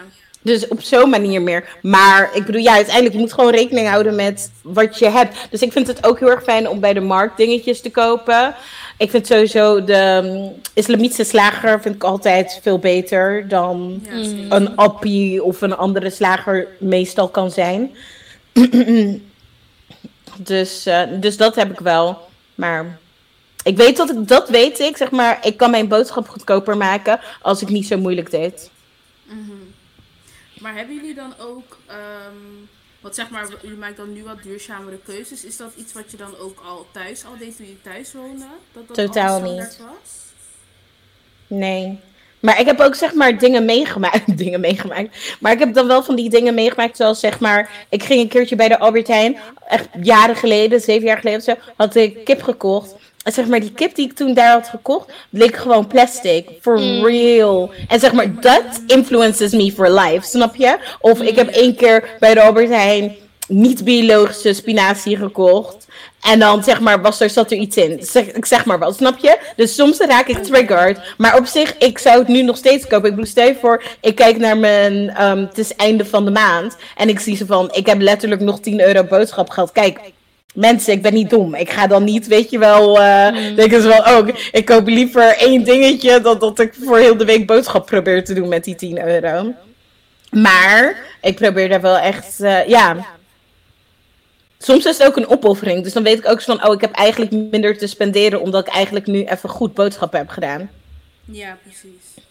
Dus op zo'n manier meer. Maar ik bedoel, ja, uiteindelijk je moet gewoon rekening houden met wat je hebt. Dus ik vind het ook heel erg fijn om bij de markt dingetjes te kopen. Ik vind sowieso de um, islamitische slager vind ik altijd veel beter dan Ja, zeker. een appie of een andere slager meestal kan zijn. [clears throat] dus, eh, dus dat heb ik wel. Maar ik weet dat ik, dat weet ik, zeg maar, ik kan mijn boodschap goedkoper maken als ik niet zo moeilijk deed. Mhm. Maar hebben jullie dan ook, ehm want zeg maar, jullie maken dan nu wat duurzamere keuzes. Is dat iets wat je dan ook al thuis al deed toen je thuis woonde? Dat dat Totaal al niet. was? Nee. Maar ik heb ook zeg maar dingen meegemaakt. [laughs] dingen meegemaakt. Maar ik heb dan wel van die dingen meegemaakt. Zoals zeg maar. Ik ging een keertje bij de Albert Heijn. Echt jaren geleden, zeven jaar geleden of zo. Had ik kip gekocht. En zeg maar, die kip die ik toen daar had gekocht. bleek gewoon plastic. For real. En zeg maar, dat influences me for life. Snap je? Of ik heb één keer bij de Albert Heijn. niet biologische spinazie gekocht. En dan zeg maar, was er, zat er iets in. Zeg, ik zeg maar wat, snap je? Dus soms raak ik triggered. Maar op zich, ik zou het nu nog steeds kopen. Ik bedoel, stel voor, ik kijk naar mijn, ehm, het is einde van de maand. En ik zie ze van, ik heb letterlijk nog 10 euro boodschapgeld. Kijk, mensen, ik ben niet dom. Ik ga dan niet, weet je wel, eh denken ze wel, oh, ik koop liever één dingetje dan dat ik voor heel de week boodschap probeer te doen met die 10 euro. Maar ik probeer daar wel echt, eh, ja. Soms is het ook een opoffering. Dus dan weet ik ook van, oh, ik heb eigenlijk minder te spenderen. Omdat ik eigenlijk nu even goed boodschappen heb gedaan. Ja, precies.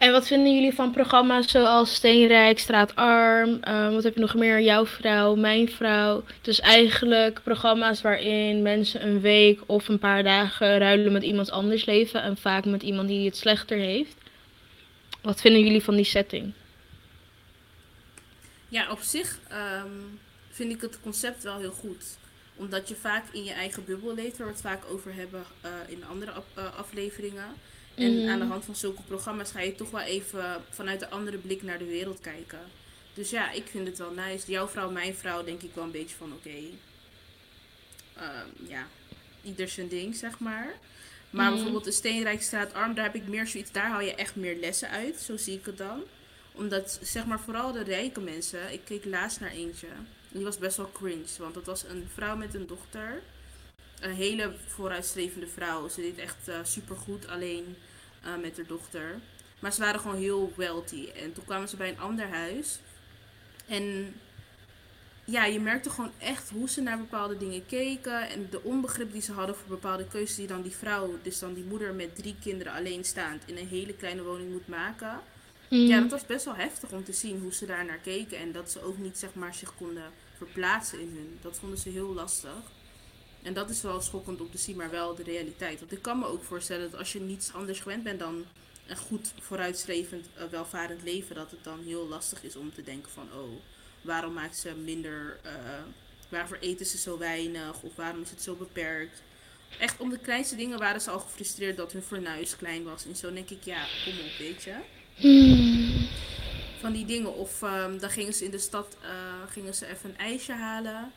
En wat vinden jullie van programma's zoals Steenrijk, Straatarm? ehm, wat heb je nog meer? Jouw vrouw, mijn vrouw. Dus eigenlijk programma's waarin mensen een week of een paar dagen ruilen met iemand anders leven. En vaak met iemand die het slechter heeft. Wat vinden jullie van die setting? Ja, op zich ehm, vind ik het concept wel heel goed. Omdat je vaak in je eigen bubbel leeft, waar we het vaak over hebben eh, in andere eh, afleveringen. En aan de hand van zulke programma's ga je toch wel even vanuit een andere blik naar de wereld kijken. Dus ja, ik vind het wel nice. Jouw vrouw, mijn vrouw, denk ik wel een beetje van oké. ehm, ja, ieder zijn ding, zeg maar. Maar bijvoorbeeld de Steenrijkstraat Arm, daar heb ik meer zoiets, daar haal je echt meer lessen uit. Zo zie ik het dan omdat, zeg maar, vooral de rijke mensen. Ik keek laatst naar eentje. Die was best wel cringe. Want dat was een vrouw met een dochter. Een hele vooruitstrevende vrouw. Ze deed echt super supergoed alleen eh, met haar dochter. Maar ze waren gewoon heel wealthy. En toen kwamen ze bij een ander huis. En ja, je merkte gewoon echt hoe ze naar bepaalde dingen keken. En de onbegrip die ze hadden voor bepaalde keuzes die dan die vrouw, dus dan die moeder met drie kinderen alleenstaand in een hele kleine woning moet maken. Ja, dat was best wel heftig om te zien hoe ze daar naar keken. En dat ze ook niet zeg maar, zich konden verplaatsen in hun. Dat vonden ze heel lastig. En dat is wel schokkend om te zien, maar wel de realiteit. Want ik kan me ook voorstellen dat als je niets anders gewend bent dan een goed vooruitstrevend, eh, welvarend leven, dat het dan heel lastig is om te denken van, oh, waarom maakt ze minder, eh, waarvoor eten ze zo weinig? Of waarom is het zo beperkt? Echt om de kleinste dingen waren ze al gefrustreerd dat hun fornuis klein was. En zo denk ik, ja, kom op, weet je. Hmm. Van die dingen. Of ehm, dan gingen ze in de stad eh, gingen ze even een ijsje halen.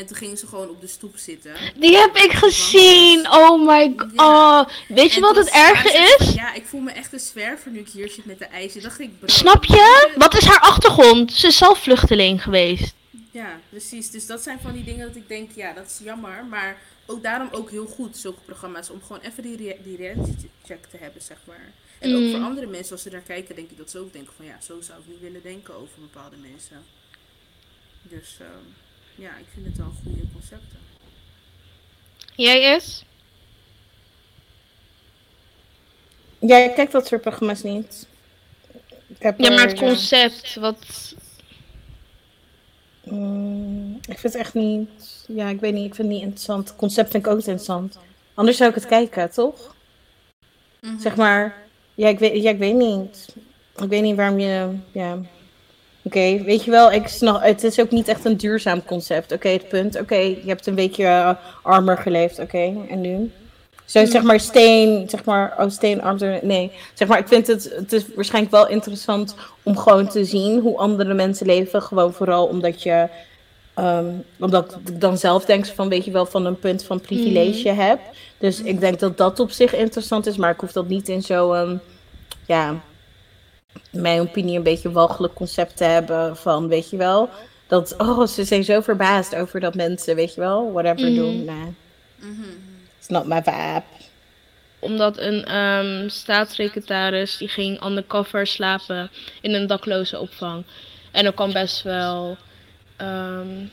En toen gingen ze gewoon op de stoep zitten. Die heb ik gezien. Oh my god. Ja. Oh, weet je En wat het erge van, is? Ja, ik voel me echt een zwerver nu ik hier zit met de ijsje. dacht ik. Snap je? Wat is haar achtergrond? Ze is zelf vluchteling geweest. Ja, precies. Dus dat zijn van die dingen dat ik denk, ja, dat is jammer. Maar ook daarom ook heel goed, zulke programma's. Om gewoon even die, die reality check te hebben, zeg maar. En ook Mm. voor andere mensen, als ze daar kijken, denk ik dat ze ook denken van... Ja, zo zou ik niet willen denken over bepaalde mensen. Dus ehm, ja, ik vind het wel een goede concepten. Jij is? Ja, ik kijk dat soort programma's niet. Ik heb Ja, maar het ja, concept, wat... mm, ik vind het echt niet. Ja, ik weet niet. Ik vind het niet interessant. Het concept vind ik ook interessant. Anders zou ik het kijken, toch? Zeg maar. Ja, ik weet, ja, ik weet niet. Ik weet niet waarom je. Ja. Oké, weet je wel, ik snap, het is ook niet echt een duurzaam concept. Oké, het punt. Oké, je hebt een weekje eh, armer geleefd. Oké, en nu? Zo, zeg maar, steen, zeg maar, oh, steen, armer, nee. Zeg maar, ik vind het, het is waarschijnlijk wel interessant om gewoon te zien hoe andere mensen leven. Gewoon vooral omdat je, ehm, omdat ik dan zelf denk van, weet je wel, van een punt van privilege heb. Dus ik denk dat dat op zich interessant is, maar ik hoef dat niet in zo'n, ja, mijn opinie een beetje walgelijk concept te hebben van, weet je wel, dat, oh, ze zijn zo verbaasd over dat mensen, weet je wel, whatever Mhm. doen. Nee, Mhm. it's not my vibe. Omdat een ehm, staatssecretaris die ging undercover slapen in een dakloze opvang. En er kwam best wel, ehm,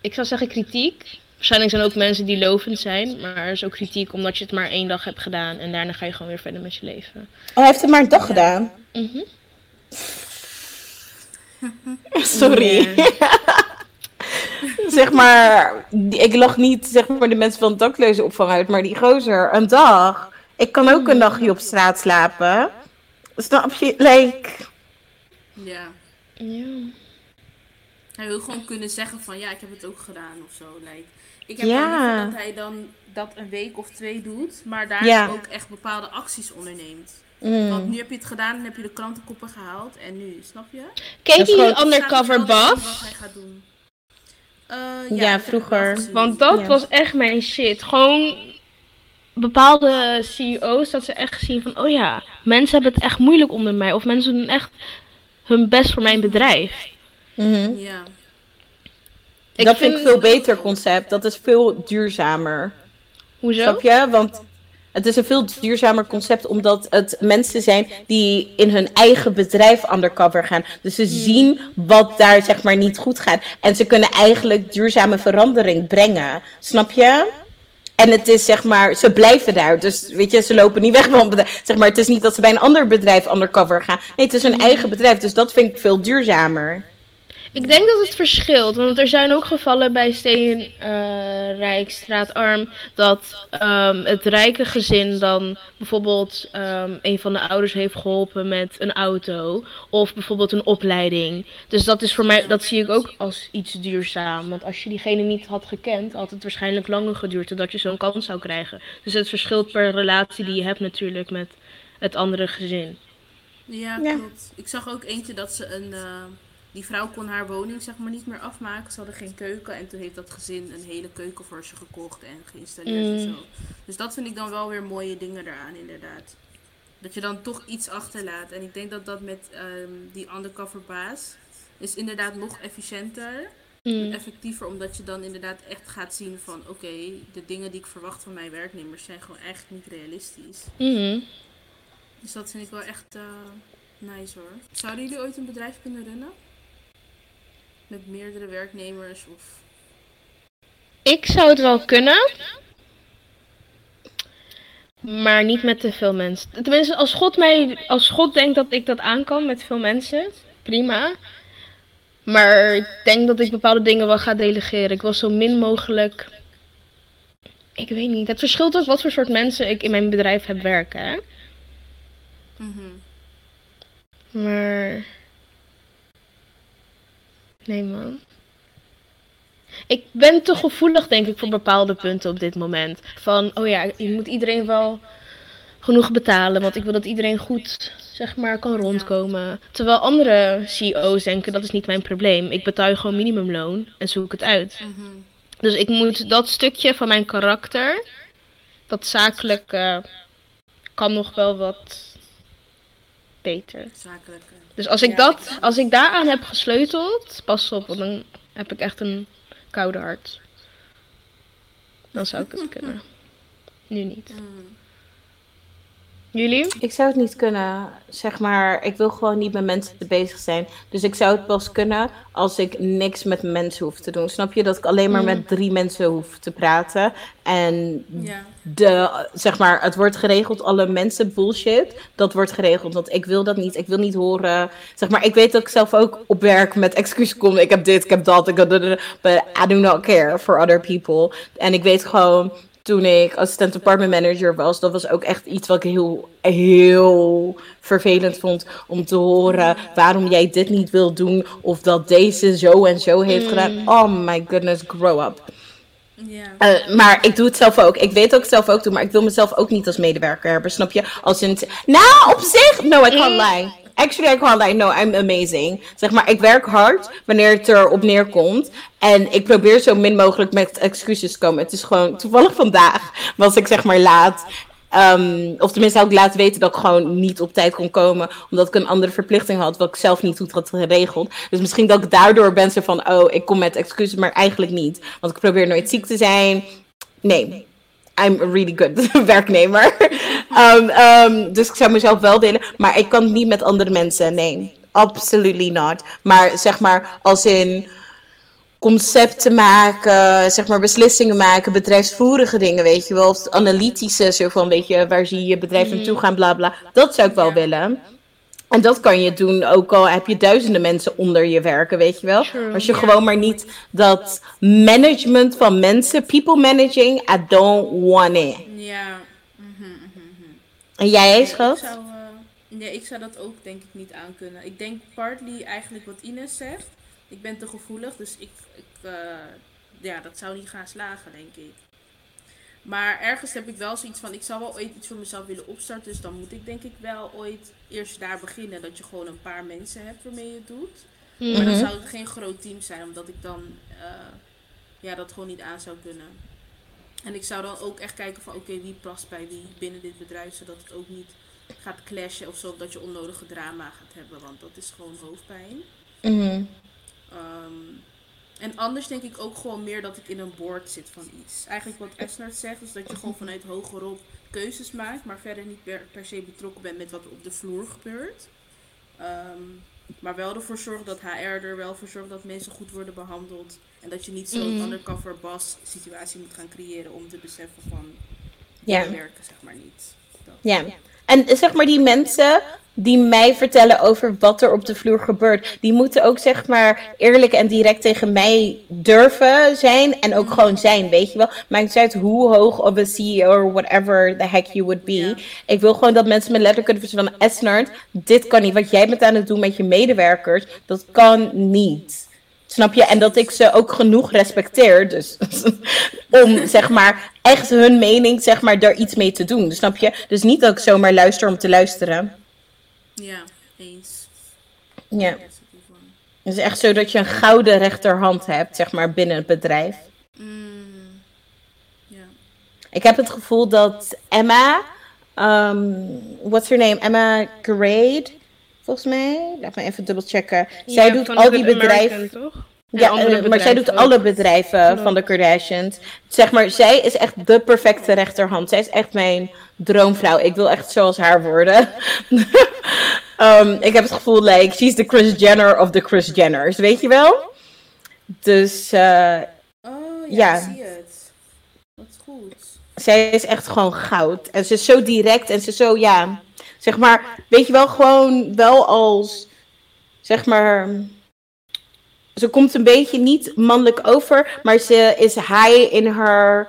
ik zou zeggen kritiek. Waarschijnlijk zijn er ook mensen die lovend zijn, maar er is ook kritiek omdat je het maar één dag hebt gedaan en daarna ga je gewoon weer verder met je leven. Oh, hij heeft het maar een dag gedaan. Mhm. [laughs] Sorry. [laughs] zeg maar, ik lach niet zeg maar de mensen van het dakloze opvang uit, maar die gozer, een dag. Ik kan ook een dagje op straat slapen. Snap je? Like, Ja. Ja. Hij wil gewoon kunnen zeggen van, ja, ik heb het ook gedaan of zo. Like, ik heb Ja. liever dat hij dan dat een week of twee doet, maar daar Ja. ook echt bepaalde acties onderneemt. mm. Want nu heb je het gedaan en heb je de krantenkoppen gehaald. En nu, snap je? Keek gewoon- die undercover er Bas? Wat hij gaat doen. Eh, Ja, wel vroeger. Want dat Ja. was echt mijn shit. Gewoon bepaalde CEO's dat ze echt zien van, oh ja, mensen hebben het echt moeilijk onder mij. Of mensen doen echt hun best voor mijn bedrijf. Mhm. Ja. Ik dat vind ik veel beter concept. Dat is veel duurzamer. Hoezo? Snap je? Want het is een veel duurzamer concept omdat het mensen zijn die in hun eigen bedrijf undercover gaan. Dus ze zien wat daar zeg maar niet goed gaat. En ze kunnen eigenlijk duurzame verandering brengen. Snap je? En het is zeg maar, ze blijven daar. Dus weet je, ze lopen niet weg van bedrijf. Zeg maar, het is niet dat ze bij een ander bedrijf undercover gaan. Nee, het is hun eigen bedrijf. Dus dat vind ik veel duurzamer. Ik denk dat het verschilt, want er zijn ook gevallen bij Steenrijk, Straatarm, dat ehm, het rijke gezin dan bijvoorbeeld ehm, een van de ouders heeft geholpen met een auto of bijvoorbeeld een opleiding. Dus dat is voor mij, dat zie ik ook als iets duurzaam, want als je diegene niet had gekend, had het waarschijnlijk langer geduurd totdat je zo'n kans zou krijgen. Dus het verschilt per relatie die je hebt natuurlijk met het andere gezin. Ja, Ja. klopt. Ik zag ook eentje dat ze een... eh, die vrouw kon haar woning zeg maar niet meer afmaken. Ze hadden geen keuken. En toen heeft dat gezin een hele keuken voor ze gekocht en geïnstalleerd en Mm. zo. Dus dat vind ik dan wel weer mooie dingen eraan inderdaad. Dat je dan toch iets achterlaat. En ik denk dat dat met ehm, die undercover baas is inderdaad nog efficiënter. Mm. Effectiever, omdat je dan inderdaad echt gaat zien van... Oké, de dingen die ik verwacht van mijn werknemers zijn gewoon echt niet realistisch. Mhm. Dus dat vind ik wel echt eh, nice hoor. Zouden jullie ooit een bedrijf kunnen runnen? Met meerdere werknemers of... Ik zou het wel kunnen. Maar niet met te veel mensen. Tenminste, als God, mij, als God denkt dat ik dat aan kan met veel mensen, prima. Maar ik denk dat ik bepaalde dingen wel ga delegeren. Ik wil zo min mogelijk. Ik weet niet. Het verschilt ook wat voor soort mensen ik in mijn bedrijf heb werken. Hè? Mhm. Maar. Nee, man. ik ben te gevoelig, denk ik, voor bepaalde punten op dit moment. Van, oh ja, je moet iedereen wel genoeg betalen, want ik wil dat iedereen goed, zeg maar, kan rondkomen. Terwijl andere CEO's denken, dat is niet mijn probleem. Ik betaal gewoon minimumloon en zoek het uit. Mhm. Dus ik moet dat stukje van mijn karakter, dat zakelijke, kan nog wel wat beter. Zakelijke. Dus als ik, Ja. dat, als ik daaraan heb gesleuteld, pas op, want dan heb ik echt een koude hart. Dan zou ik het [laughs] kunnen. Nu niet. Mm. Jullie? Ik zou het niet kunnen, zeg maar. Ik wil gewoon niet met mensen bezig zijn. Dus ik zou het pas kunnen als ik niks met mensen hoef te doen. Snap je? Dat ik alleen maar Mm. met drie mensen hoef te praten. En de, zeg maar, het wordt geregeld, alle mensen bullshit, dat wordt geregeld. Want ik wil dat niet, ik wil niet horen. Zeg maar, ik weet dat ik zelf ook op werk met excuses kom. Ik heb dit, ik heb dat, ik heb dat, but I do not care for other people. En ik weet gewoon, toen ik assistent department manager was, dat was ook echt iets wat ik heel, heel vervelend vond om te horen waarom jij dit niet wil doen of dat deze zo en zo heeft gedaan. Oh my goodness, grow up. Eh, maar ik doe het zelf ook. Ik weet dat ik het zelf ook doe, maar ik wil mezelf ook niet als medewerker hebben. Snap je? Als in. Nou, op zich. No, I can't lie. Actually, I can't lie. No, I'm amazing. Zeg maar, ik werk hard wanneer het erop neerkomt. En ik probeer zo min mogelijk met excuses te komen. Het is gewoon toevallig vandaag was ik zeg maar laat. Ehm, of tenminste had ik laten weten dat ik gewoon niet op tijd kon komen. Omdat ik een andere verplichting had. Wat ik zelf niet goed had geregeld. Dus misschien dat ik daardoor ben zo van. Oh, ik kom met excuses. Maar eigenlijk niet. Want ik probeer nooit ziek te zijn. Nee. I'm a really good [laughs] werknemer. Ehm, ehm, dus ik zou mezelf wel delen. Maar ik kan het niet met andere mensen. Nee. Absolutely not. Maar zeg maar als in concepten maken, zeg maar beslissingen maken, bedrijfsvoerige dingen, weet je wel. Of analytische, zo van, weet je, waar zie je je bedrijf naartoe gaan, bla bla. Dat zou ik wel willen. En dat kan je doen, ook al heb je duizenden mensen onder je werken, weet je wel. True. Als je gewoon maar niet dat management van mensen, people managing, I don't want it. Ja. Mhm, mhm, mhm. En jij, Nee, schat? Ik zou, eh, nee, ik zou dat ook denk ik niet aankunnen. Ik denk partly eigenlijk wat Ines zegt. Ik ben te gevoelig, dus ik, ik eh, ja, dat zou niet gaan slagen, denk ik. Maar ergens heb ik wel zoiets van, ik zou wel ooit iets voor mezelf willen opstarten. Dus dan moet ik denk ik wel ooit eerst daar beginnen. Dat je gewoon een paar mensen hebt waarmee je het doet. Maar dan Mhm. zou het geen groot team zijn, omdat ik dan eh, ja, dat gewoon niet aan zou kunnen. En ik zou dan ook echt kijken van oké, wie past bij wie binnen dit bedrijf, zodat het ook niet gaat clashen of zo, dat je onnodige drama gaat hebben, want dat is gewoon hoofdpijn. Mhm. Ehm, en anders denk ik ook gewoon meer dat ik in een board zit van iets. Eigenlijk wat Esnard zegt, is dat je gewoon vanuit hogerop keuzes maakt, maar verder niet per, per se betrokken bent met wat er op de vloer gebeurt. Ehm, maar wel ervoor zorgt dat HR er wel voor zorgt dat mensen goed worden behandeld. En dat je niet zo'n Mhm. undercover boss situatie moet gaan creëren om te beseffen van Ja. werken zeg maar niet. Dat. Ja. En zeg maar die mensen die mij vertellen over wat er op de vloer gebeurt, die moeten ook zeg maar eerlijk en direct tegen mij durven zijn en ook gewoon zijn, weet je wel. Maakt niet uit hoe hoog of een CEO whatever the heck you would be. Ik wil gewoon dat mensen me letterlijk kunnen vertellen van Esnard, dit kan niet. Wat jij bent aan het doen met je medewerkers, dat kan niet. Snap je? En dat ik ze ook genoeg respecteer. Dus [laughs] om zeg maar echt hun mening, zeg maar, daar iets mee te doen. Snap je? Dus niet dat ik zomaar luister om te luisteren. Ja, eens. Ja. Het is echt zo dat je een gouden rechterhand hebt, zeg maar, binnen het bedrijf. Mm. Ja. Ik heb het gevoel dat Emma, um, what's her name? Emma Grade, volgens mij. Laat me even dubbel checken. Zij Ja, doet al die bedrijven. Toch? Ja, eh, maar zij doet alle bedrijven van de Kardashians. Zeg maar, zij is echt de perfecte rechterhand. Zij is echt mijn droomvrouw. Ik wil echt zoals haar worden. um, [laughs] ik heb het gevoel, like, she's the Kris Jenner of the Kris Jenners, weet je wel? Dus eh, Oh ja, Ja. ik zie het. Dat is goed. zij is echt gewoon goud. En ze is zo direct en ze is zo, ja, zeg maar, weet je wel, gewoon wel als, zeg maar, ze komt een beetje niet mannelijk over, maar ze is high in haar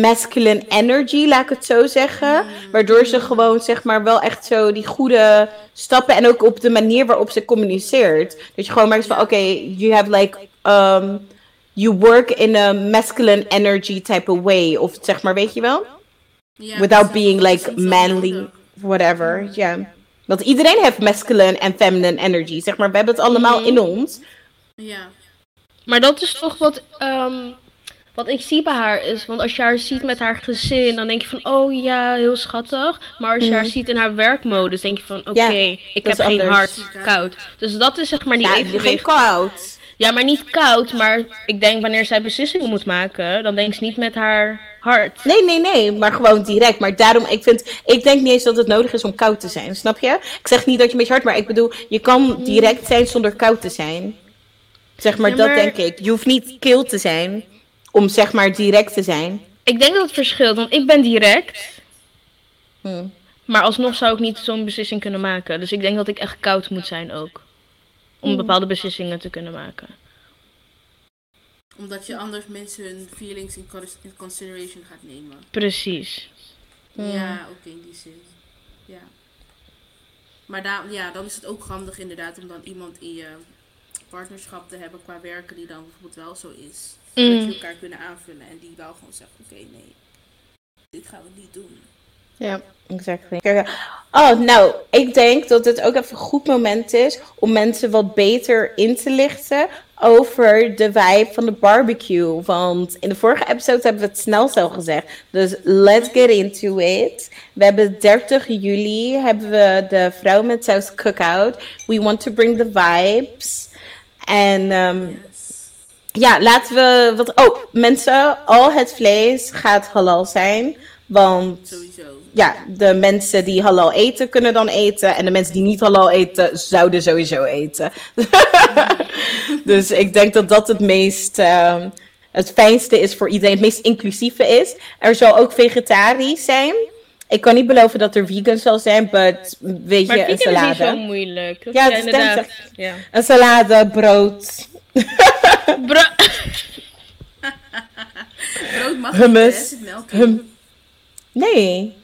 masculine energy, laat ik het zo zeggen. Waardoor ze gewoon, zeg maar, wel echt zo die goede stappen en ook op de manier waarop ze communiceert. Dat je gewoon merkt van, oké, you have like, um, you work in a masculine energy type of way. Of zeg maar, weet je wel? Without being like manly, whatever. Ja. Want iedereen heeft masculine en feminine energy. Zeg maar, we hebben het allemaal Mhm. in ons. Ja. Maar dat is toch wat, ehm, wat ik zie bij haar is. Want als je haar ziet met haar gezin, dan denk je van, oh ja, heel schattig. Maar als je haar Mhm. ziet in haar werkmodus, denk je van, oké, Ja, ik heb geen anders. hart, koud. Dus dat is zeg maar die Ja, geen evenwicht. koud. Ja, maar niet koud, maar ik denk wanneer zij beslissingen moet maken, dan denkt ze niet met haar hart. Nee, nee, nee, maar gewoon direct. Maar daarom, ik vind, ik denk niet eens dat het nodig is om koud te zijn, snap je? Ik zeg niet dat je een beetje hard, maar ik bedoel, je kan direct zijn zonder koud te zijn. Zeg maar, Ja, dat denk ik. Je hoeft niet kil te zijn om zeg maar direct te zijn. Ik denk dat het verschilt, want ik ben direct, Hm. maar alsnog zou ik niet zo'n beslissing kunnen maken. Dus ik denk dat ik echt koud moet zijn ook. Om bepaalde beslissingen te kunnen maken. Omdat je anders mensen hun feelings in cons- in consideration gaat nemen. Precies. Ja, ook in die zin. Ja. Maar daar, ja, dan is het ook handig inderdaad om dan iemand in je partnerschap te hebben qua werken die dan bijvoorbeeld wel zo is. Dat Mm. je elkaar kunnen aanvullen en die wel gewoon zegt, oké nee, dit gaan we niet doen. Ja, exactly. Kijk, Oh, nou, ik denk dat het ook even een goed moment is om mensen wat beter in te lichten over de vibe van de barbecue. Want in de vorige episode hebben we het snel zo gezegd. Dus let's get into it. We hebben 30 juli hebben we de vrouw met saus cookout. We want to bring the vibes. En ehm, Yes. ja, laten we wat. Oh, mensen, al het vlees gaat halal zijn. Want Sowieso. ja, de mensen die halal eten kunnen dan eten. En de mensen die niet halal eten, zouden sowieso eten. [laughs] dus ik denk dat dat het meest. ehm, het fijnste is voor iedereen, het meest inclusieve is. Er zal ook vegetarisch zijn. Ik kan niet beloven dat er vegan zal zijn, but weet Maar je, een vegan is niet zo salade. moeilijk. Dat- Ja, het is inderdaad. Ja. Een salade, brood. [laughs] Bro- Brood mag Hummus. niet, hè? Zit melk in. Hum. Nee,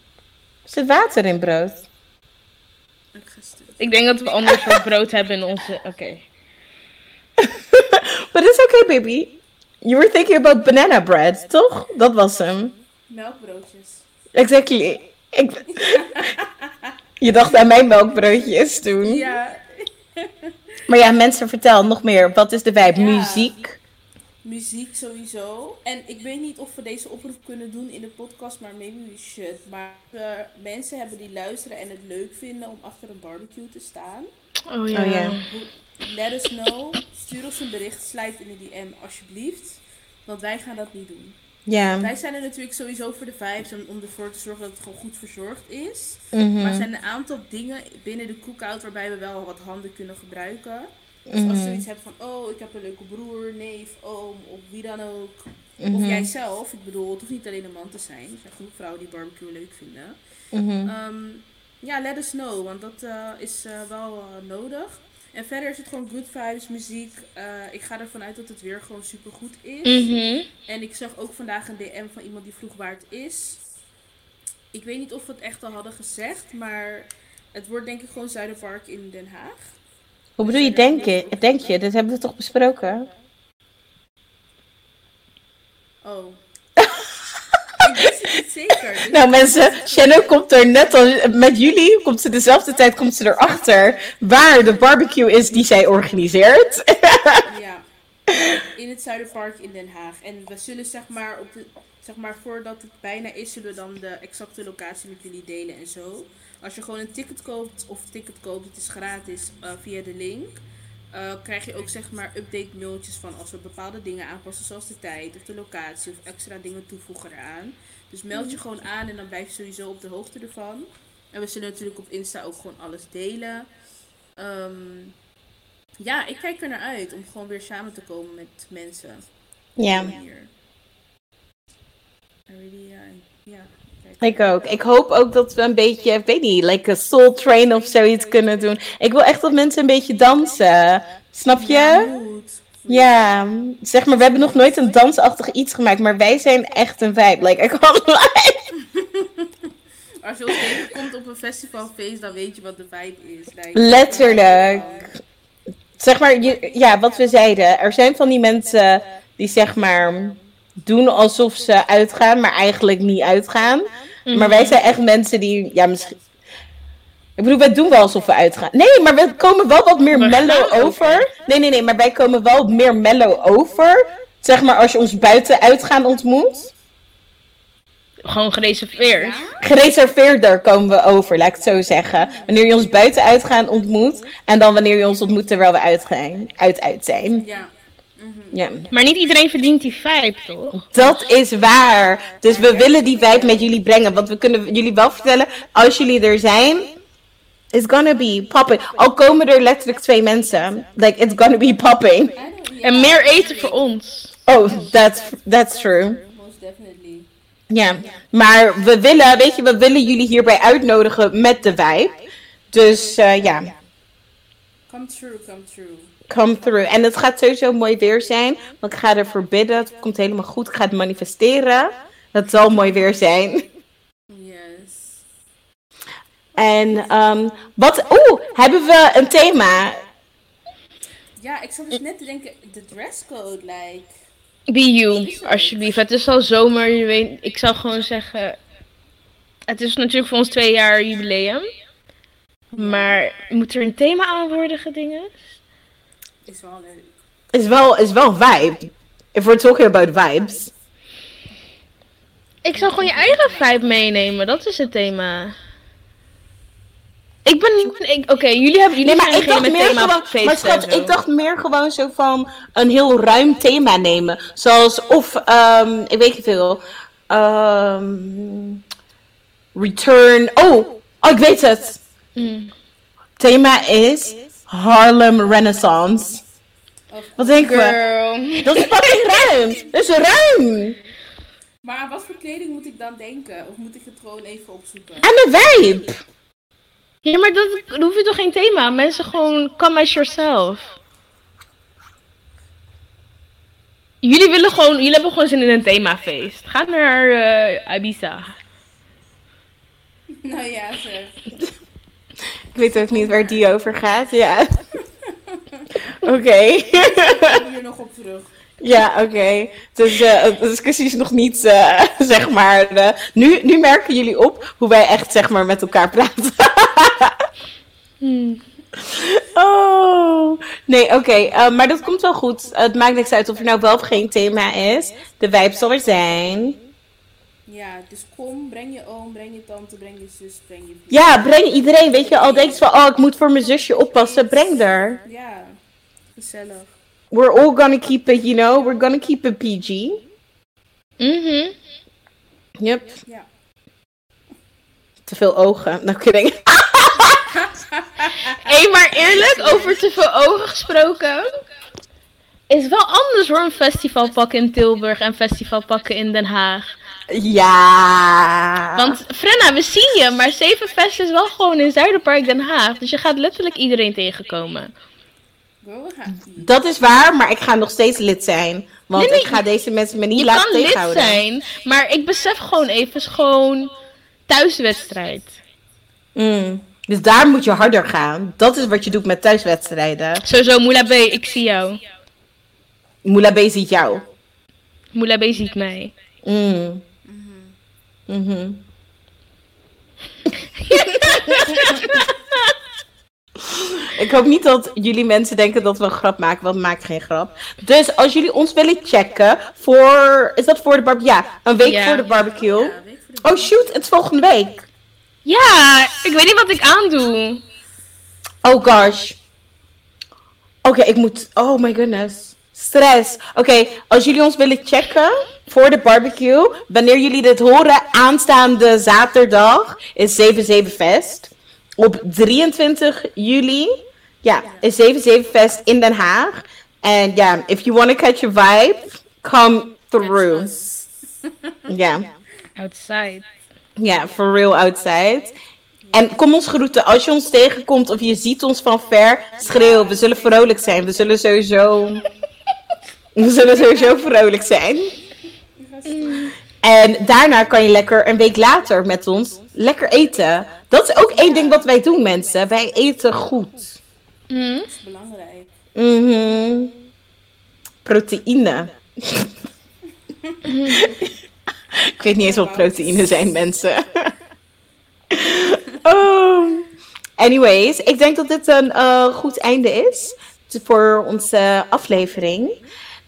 er zit water in brood. Ik denk dat we anders soort brood hebben in onze... Oké. But it's okay, baby. You were thinking about banana bread, toch? Dat was hem. Melkbroodjes. Exactly. Ik... [laughs] Je dacht aan mijn melkbroodjes toen. Ja, Maar ja, mensen, vertel nog meer. Wat is de vibe? Ja. Muziek? muziek sowieso. En ik weet niet of we deze oproep kunnen doen in de podcast, maar maybe we should. Maar we mensen hebben die luisteren en het leuk vinden om achter een barbecue te staan. Oh ja. Oh ja. Let us know. Stuur ons een bericht, slijt in de DM alsjeblieft. Want wij gaan dat niet doen. Ja. Wij zijn er natuurlijk sowieso voor de vibes en om ervoor te zorgen dat het gewoon goed verzorgd is. Mhm. Maar er zijn een aantal dingen binnen de cookout waarbij we wel wat handen kunnen gebruiken. Dus als Mhm. je zoiets hebt van, oh, ik heb een leuke broer, neef, oom, of wie dan ook. Of Mhm. jijzelf, ik bedoel, het hoeft niet alleen een man te zijn. Er zijn genoeg vrouwen die barbecue leuk vinden. Ehm, ja, let us know, want dat eh, is eh, wel eh, nodig. En verder is het gewoon good vibes, muziek. Eh, ik ga ervan uit dat het weer gewoon super goed is. Mhm. En ik zag ook vandaag een DM van iemand die vroeg waar het is. Ik weet niet of we het echt al hadden gezegd, maar het wordt denk ik gewoon Zuiderpark in Den Haag. Hoe bedoel je, denk je? Denk je? Dit hebben we toch besproken? Oh. ik wist het niet zeker. dus- Nou mensen, Shannon komt er net als met jullie, komt ze dezelfde tijd komt ze erachter waar de barbecue is die zij organiseert. Ja. In het Zuiderpark in Den Haag. En we zullen zeg maar, op de, zeg maar voordat het bijna is, zullen we dan de exacte locatie met jullie delen en zo. Als je gewoon een ticket koopt, of ticket koopt, het is gratis eh, via de link. eh, krijg je ook zeg maar update mailtjes van als we bepaalde dingen aanpassen, zoals de tijd of de locatie of extra dingen toevoegen eraan. Dus meld je gewoon aan en dan blijf je sowieso op de hoogte ervan. En we zullen natuurlijk op Insta ook gewoon alles delen. Ehm, ja, ik kijk er naar uit om gewoon weer samen te komen met mensen. Ja, uh, ja, ik ook. Ik hoop ook dat we een beetje, ik weet niet, like een soul train of zoiets kunnen doen. Ik wil echt dat mensen een beetje dansen. Snap Ja, je? Ja, zeg maar, we hebben nog nooit een dansachtig iets gemaakt, maar wij zijn echt een vibe. Like, ik kan [laughs] Als je ons tegenkomt op een festivalfeest, dan weet je wat de vibe is. Like, Letterlijk. Zeg maar, je, ja, wat we zeiden. Er zijn van die mensen die zeg maar doen alsof ze uitgaan, maar eigenlijk niet uitgaan. Maar wij zijn echt mensen die, ja, misschien. Ik bedoel, wij doen wel alsof we uitgaan. Nee, maar we komen wel wat meer mellow over. Nee, nee, nee, maar wij komen wel meer mellow over. Zeg maar als je ons buiten uitgaan ontmoet. Gewoon gereserveerd. Gereserveerder komen we over, laat ik het zo zeggen. Wanneer je ons buiten uitgaan ontmoet. En dan wanneer je ons ontmoet terwijl we uitgaan, uit uit zijn. Ja. Ja. Maar niet iedereen verdient die vibe, toch? Dat is waar. Dus we willen die vibe met jullie brengen. Want we kunnen jullie wel vertellen, als jullie er zijn, it's gonna be popping. Al komen er letterlijk twee mensen. Like, it's gonna be popping. En meer eten voor ons. Oh, that's, that's true. Most definitely. Ja, maar we willen, weet je, we willen jullie hierbij uitnodigen met de vibe. Dus eh, ja, Come true, come true. come through. En het gaat sowieso mooi weer zijn. Want ik ga ervoor bidden. Het komt helemaal goed. Ik ga het manifesteren. Het zal mooi weer zijn. En ehm, wat, oeh, hebben we een thema? Ja, ik zat dus net te denken, de dresscode, like... Be you, alsjeblieft. Het is al zomer, je weet. Ik zou gewoon zeggen. Het is natuurlijk voor ons twee jaar jubileum. Maar moet er een thema aan worden gedingen? Is wel leuk. Is wel, is wel vibe. If we're talking about vibes. Ik zou gewoon je eigen vibe meenemen, dat is het thema. Ik ben niet. ik- Oké, jullie hebben jullie Nee, maar ik dacht met meer thema gewoon, maar schat, ik dacht meer gewoon zo van een heel ruim thema nemen. Zoals of, ehm, ik weet niet veel, ehm, return, oh, oh, ik weet het. Mm. Thema is Harlem Renaissance. Of- Wat denken we? Girl. Dat is fucking ruim. [laughs] Dat is ruim. Maar aan wat voor kleding moet ik dan denken? Of moet ik het gewoon even opzoeken? En een vibe. Ja, maar dat, dan hoef je toch geen thema? Mensen gewoon come as yourself. Jullie willen gewoon, jullie hebben gewoon zin in een themafeest. Ga naar eh Ibiza. Nou ja, zeg. Ik weet ook niet waar die over gaat. Ja. [laughs] Oké. Ik hier nog op terug. Ja, oké. Dus eh, de discussie is nog niet, eh, [laughs] zeg maar. eh, nu, nu merken jullie op hoe wij echt, zeg maar, met elkaar praten. Hmm. oh. Nee, oké. eh, maar dat komt wel goed. het maakt niks uit of er nou wel of geen thema is. De vibe zal er zijn. Ja, dus kom, breng je oom, breng je tante, breng je zus, breng je... Ja, breng iedereen. Weet je, al denkt van, oh, ik moet voor mijn zusje oppassen. Breng er. Ja, gezellig. We're all gonna keep it, you know. We're gonna keep it PG. Mhm. Yep. Ja. Te veel ogen. Nou, kidding. Hé, maar eerlijk, over te veel ogen gesproken. Is wel anders hoor, een festival pakken in Tilburg en festival pakken in Den Haag. Ja. Want Frenna, we zien je, maar Zevenfest is wel gewoon in Zuiderpark Den Haag. Dus je gaat letterlijk iedereen tegenkomen. Dat is waar, maar ik ga nog steeds lid zijn. Want Nee, nee, ik ga deze mensen me niet Je laten kan lid zijn, maar ik besef gewoon even, is gewoon thuiswedstrijd. Mm. Dus daar moet je harder gaan. Dat is wat je doet met thuiswedstrijden. Sowieso, Moula B, ik zie jou. Moula B ziet jou. Moula B ziet mij. Mm. Mhm. [laughs] Ik hoop niet dat jullie mensen denken dat we een grap maken, want we maken geen grap. Dus als jullie ons willen checken voor... Is dat voor de barbecue? Ja, een week Ja. voor de barbecue. Voor de... Oh shoot, het is volgende week. Ja, ik weet niet wat ik aandoe. Oh gosh. Oké, ik moet. Oh my goodness. Stress. Oké, als jullie ons willen checken voor de barbecue, wanneer jullie dit horen, aanstaande zaterdag is 7-7 Fest. Op 23 juli, ja, is 7-7 Fest in Den Haag. En ja, if you want to catch a vibe, come through. Ja. Outside. Ja, for real outside. En kom ons groeten. Als je ons tegenkomt of je ziet ons van ver, schreeuw. We zullen vrolijk zijn. We zullen sowieso... [laughs] We zullen sowieso vrolijk zijn. En daarna kan je lekker een week later met ons lekker eten. Dat is ook één ding wat wij doen, mensen. Wij eten goed. Hm? Dat is belangrijk. Mhm. Proteïne. [laughs] [laughs] [laughs] Ik weet niet eens wat proteïne zijn, mensen. [laughs] oh. Anyways, ik denk dat dit een eh, goed einde is voor onze aflevering.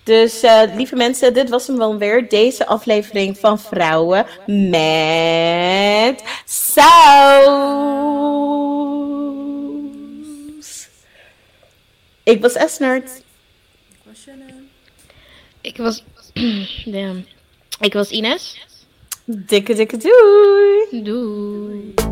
Dus eh, lieve mensen, dit was hem wel weer. Deze aflevering van Vrouwen met Saus. Ik was Esnert. Ik was Shannon. Ik was. [clears throat] Damn. Ik was Ines. Dikke, dikke doei. Doei.